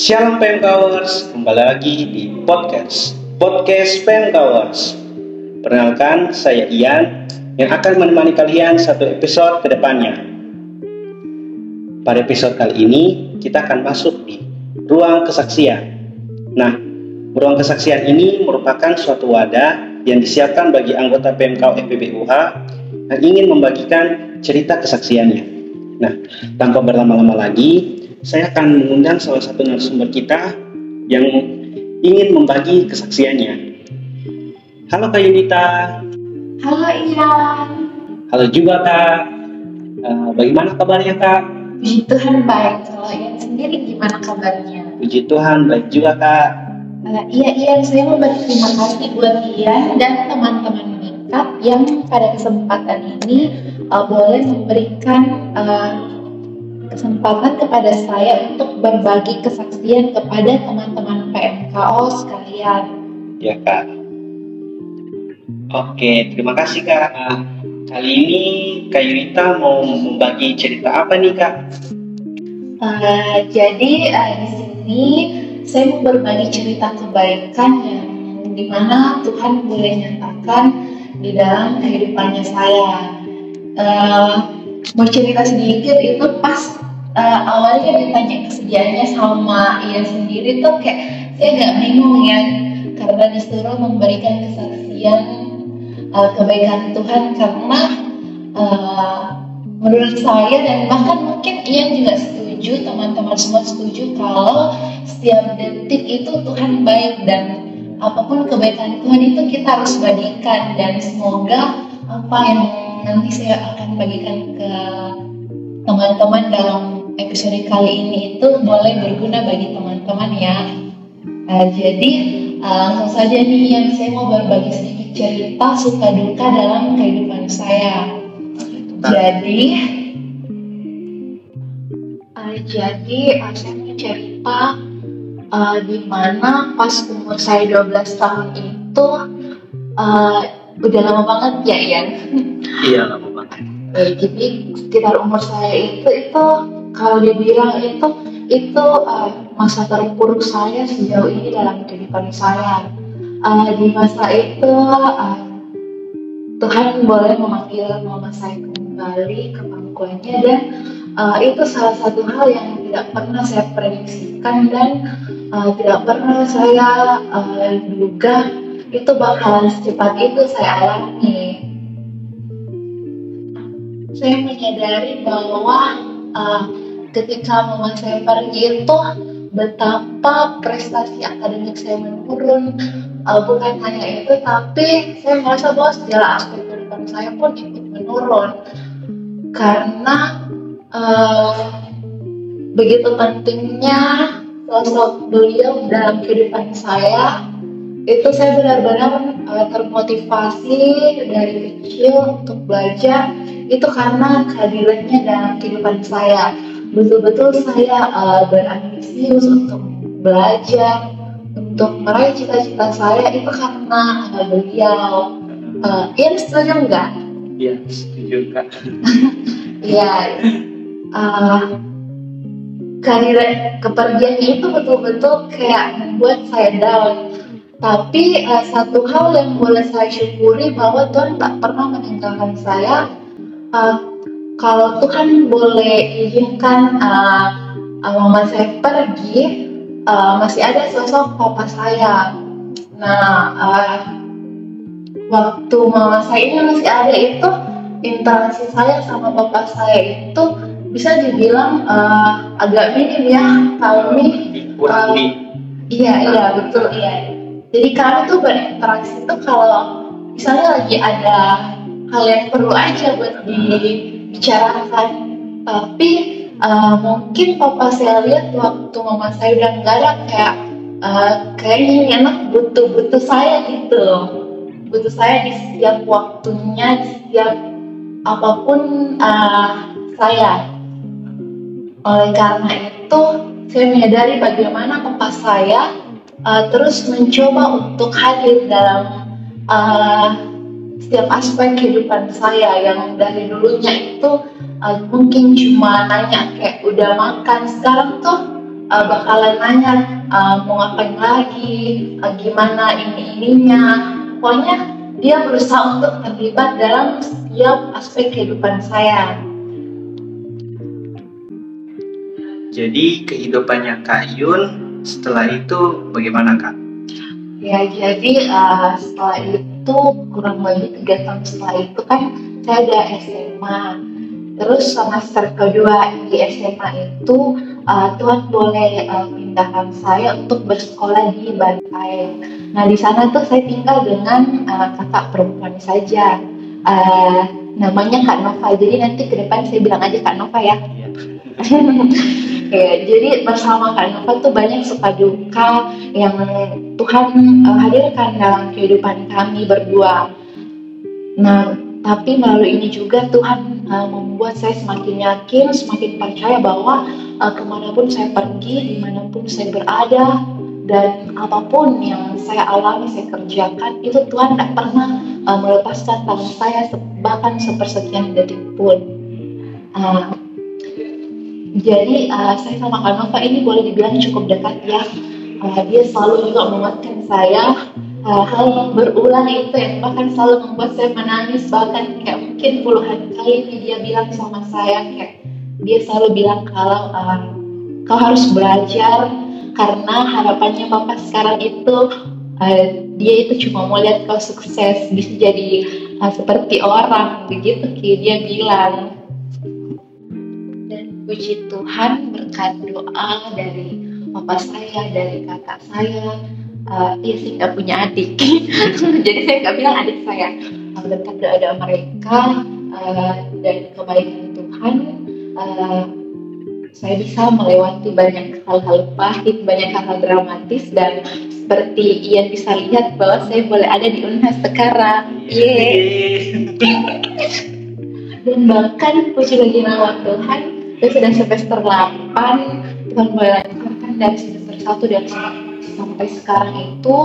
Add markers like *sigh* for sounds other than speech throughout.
Shalom Pemkawers, kembali lagi di podcast Podcast Pemkawers. Perkenalkan, saya Ian yang akan menemani kalian satu episode ke depannya. Pada episode kali ini, kita akan masuk di ruang kesaksian. Nah, ruang kesaksian ini merupakan suatu wadah yang disiapkan bagi anggota PMK FPBUH yang ingin membagikan cerita kesaksiannya. Nah, tanpa berlama-lama lagi, saya akan mengundang salah satu narasumber kita yang ingin membagi kesaksiannya. Halo Kak Yunita. Halo Ian. Halo juga Kak. Uh, bagaimana kabarnya Kak? Puji Tuhan baik. Kalau Ian sendiri gimana kabarnya? Puji Tuhan baik juga Kak. Uh, iya Ian, saya mau berterima kasih buat Ian dan teman-teman Mikat yang pada kesempatan ini uh, boleh memberikan uh, kesempatan kepada saya untuk berbagi kesaksian kepada teman-teman PMKO sekalian. Ya kak. Oke, terima kasih kak. Kali ini Kak Yurita mau membagi cerita apa nih kak? Uh, jadi uh, di sini saya mau berbagi cerita kebaikan yang di mana Tuhan boleh nyatakan di dalam kehidupannya saya. Uh, mau cerita sedikit itu pas uh, awalnya ditanya kesediaannya sama ia sendiri tuh kayak saya agak bingung ya karena disuruh memberikan kesaksian uh, kebaikan Tuhan karena uh, menurut saya dan bahkan mungkin ia juga setuju teman-teman semua setuju kalau setiap detik itu Tuhan baik dan apa pun kebaikan Tuhan itu kita harus bagikan dan semoga apa yang nanti saya akan bagikan ke teman-teman dalam episode kali ini itu boleh berguna bagi teman-teman ya. Uh, jadi uh, langsung saja nih yang saya mau berbagi sedikit cerita suka duka dalam kehidupan saya. Jadi uh, jadi uh, saya mau cerita uh, di mana pas umur saya 12 tahun itu uh, udah lama banget ya Ian. Iya lama banget. Eh, jadi sekitar umur saya itu itu kalau dibilang itu itu uh, masa terpuruk saya sejauh ini dalam kehidupan saya. Uh, di masa itu uh, Tuhan boleh memanggil mama saya kembali ke pangkuannya dan uh, itu salah satu hal yang tidak pernah saya prediksikan dan uh, tidak pernah saya uh, duga itu bakalan secepat itu saya alami. Saya menyadari bahwa uh, ketika mama saya pergi itu betapa prestasi akademik saya menurun. Uh, bukan hanya itu, tapi saya merasa bahwa segala aspek kehidupan saya pun ikut menurun. Karena uh, begitu pentingnya sosok beliau dalam kehidupan saya itu saya benar-benar uh, termotivasi dari kecil untuk belajar. Itu karena kehadirannya dalam kehidupan saya betul-betul saya uh, berambisius untuk belajar untuk meraih cita-cita saya itu karena uh, beliau uh, Ian setuju nggak? Iya setuju kak. *laughs* Iya uh, kehadiran kepergiannya itu betul-betul kayak membuat saya down tapi uh, satu hal yang boleh saya syukuri bahwa Tuhan tak pernah meninggalkan saya. Uh, kalau Tuhan boleh izinkan uh, uh, mama saya pergi, uh, masih ada sosok papa saya. Nah, uh, waktu mama saya ini masih ada itu interaksi saya sama papa saya itu bisa dibilang uh, agak minim ya, kami. Kurang uh, Iya, iya betul, iya jadi kami tuh berinteraksi tuh kalau misalnya lagi ada hal yang perlu aja buat dibicarakan tapi uh, mungkin papa saya lihat waktu mama saya udah nggak ada kayak uh, kayaknya ini anak butuh butuh saya gitu butuh saya di setiap waktunya di setiap apa pun uh, saya. Oleh karena itu saya menyadari bagaimana papa saya uh, terus mencoba untuk hadir dalam uh, setiap aspek kehidupan saya yang dari dulunya itu uh, mungkin cuma nanya kayak udah makan sekarang tuh uh, bakalan nanya uh, mau ngapain lagi, uh, gimana ini ininya. Pokoknya dia berusaha untuk terlibat dalam setiap aspek kehidupan saya. Jadi kehidupannya Kak Yun setelah itu bagaimana Kak? Ya jadi uh, setelah itu kurang lebih tiga tahun setelah itu kan saya ada SMA Terus semester kedua di SMA itu uh, Tuhan boleh uh, pindahkan saya untuk bersekolah di Bantai. Nah di sana tuh saya tinggal dengan uh, kakak perempuan saja. Uh, namanya Kak Nova. Jadi nanti ke depan saya bilang aja Kak Nova ya. *laughs* ya, jadi bersama Kak Nova tuh banyak suka duka yang Tuhan uh, hadirkan dalam kehidupan kami berdua. Nah, tapi melalui ini juga Tuhan uh, membuat saya semakin yakin, semakin percaya bahwa uh, ke mana pun saya pergi, di mana pun saya berada, dan apa pun yang saya alami, saya kerjakan, itu Tuhan tidak pernah uh, melepaskan tangan saya bahkan sepersekian detik pun. Uh, jadi uh, saya sama Kak Nova ini boleh dibilang cukup dekat ya. Uh, dia selalu juga menguatkan saya hal-hal yang berulang itu yang bahkan selalu membuat saya menangis. Bahkan kayak mungkin puluhan kali dia bilang sama saya kayak dia selalu bilang kalau uh, kau harus belajar karena harapannya papa sekarang itu uh, dia itu cuma mau lihat kau sukses bisa jadi uh, seperti orang. Begitu dia bilang puji Tuhan berkat doa dari papa saya dari kakak saya uh, ya sih nggak punya adik *laughs* jadi saya nggak bilang adik saya uh, berkat doa mereka uh, dan kebaikan Tuhan uh, saya bisa melewati banyak hal-hal pahit, banyak hal-hal dramatis dan seperti Ian bisa lihat bahwa saya boleh ada di Unhas sekarang. Yeah. dan bahkan puji lagi nama Tuhan, saya sudah semester 8, Tuhan boleh lancarkan dari semester 1 dan sampai sekarang itu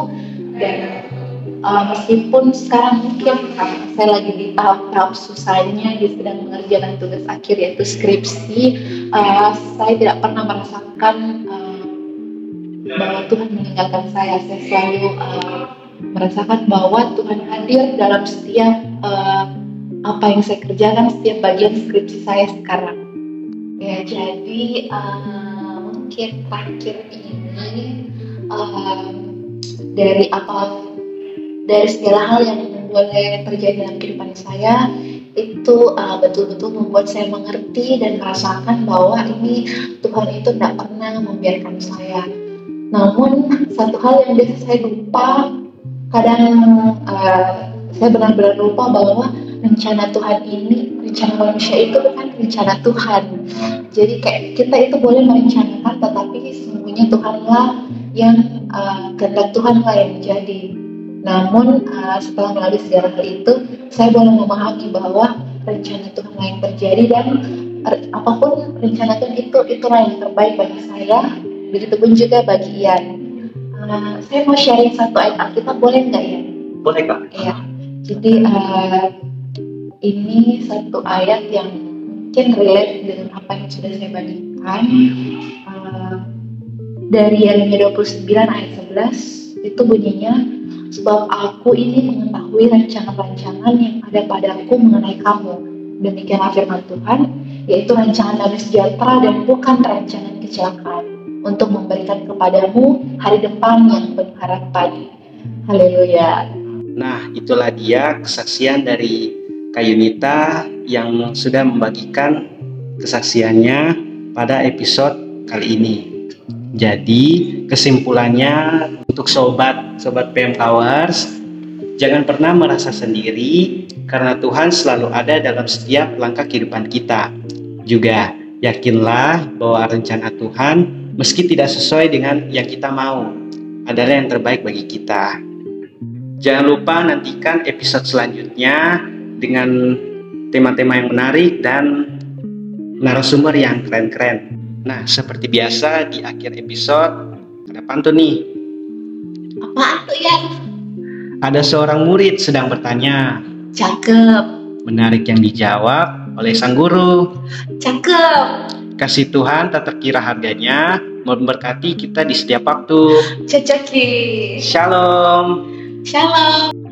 dan uh, meskipun sekarang mungkin saya lagi di tahap-tahap susahnya dia sedang mengerjakan tugas akhir yaitu skripsi uh, saya tidak pernah merasakan uh, bahwa Tuhan meninggalkan saya. Saya selalu uh, merasakan bahwa Tuhan hadir dalam setiap uh, apa yang saya kerjakan setiap bagian skripsi saya sekarang ya jadi uh, mungkin terakhir ini um, dari apa dari segala hal yang boleh terjadi dalam kehidupan saya itu uh, betul-betul membuat saya mengerti dan merasakan bahwa ini Tuhan itu tidak pernah membiarkan saya. Namun satu hal yang biasa saya lupa, kadang uh, saya benar-benar lupa bahwa rencana Tuhan ini, rencana manusia itu bukan rencana Tuhan. Jadi kayak kita itu boleh merencanakan, tetapi sesungguhnya Tuhanlah yang uh, kehendak Tuhan lah yang menjadi. Namun uh, setelah melalui segala hal itu, saya boleh memahami bahwa rencana Tuhan yang terjadi dan apa pun rencana Tuhan itu itulah yang terbaik bagi saya. Begitupun juga bagi Ian. Uh, saya mau sharing satu ayat Alkitab, boleh nggak ya? Boleh kak. Iya. Jadi uh, ini satu ayat yang mungkin relate dengan apa yang sudah saya bagikan. Uh, dari Yeremia 29 ayat 11 itu bunyinya sebab aku ini mengetahui rancangan-rancangan yang ada padaku mengenai kamu. Demikianlah firman Tuhan yaitu rancangan damai sejahtera dan bukan rancangan kecelakaan untuk memberikan kepadamu hari depan yang penuh harapan. Haleluya. Nah itulah dia kesaksian dari Kayunita yang sudah membagikan kesaksiannya pada episode kali ini. Jadi kesimpulannya untuk sobat sobat PM Towers jangan pernah merasa sendiri karena Tuhan selalu ada dalam setiap langkah kehidupan kita. Juga yakinlah bahwa rencana Tuhan meski tidak sesuai dengan yang kita mau adalah yang terbaik bagi kita. Jangan lupa nantikan episode selanjutnya dengan tema-tema yang menarik dan narasumber yang keren-keren. Nah, seperti biasa di akhir episode ada pantun nih. Apa tuh ya? Ada seorang murid sedang bertanya. Cakep. Menarik yang dijawab, oleh sang guru. Cakep. Kasih Tuhan tak terkira harganya memberkati kita di setiap waktu. Cocokis. Shalom. Shalom.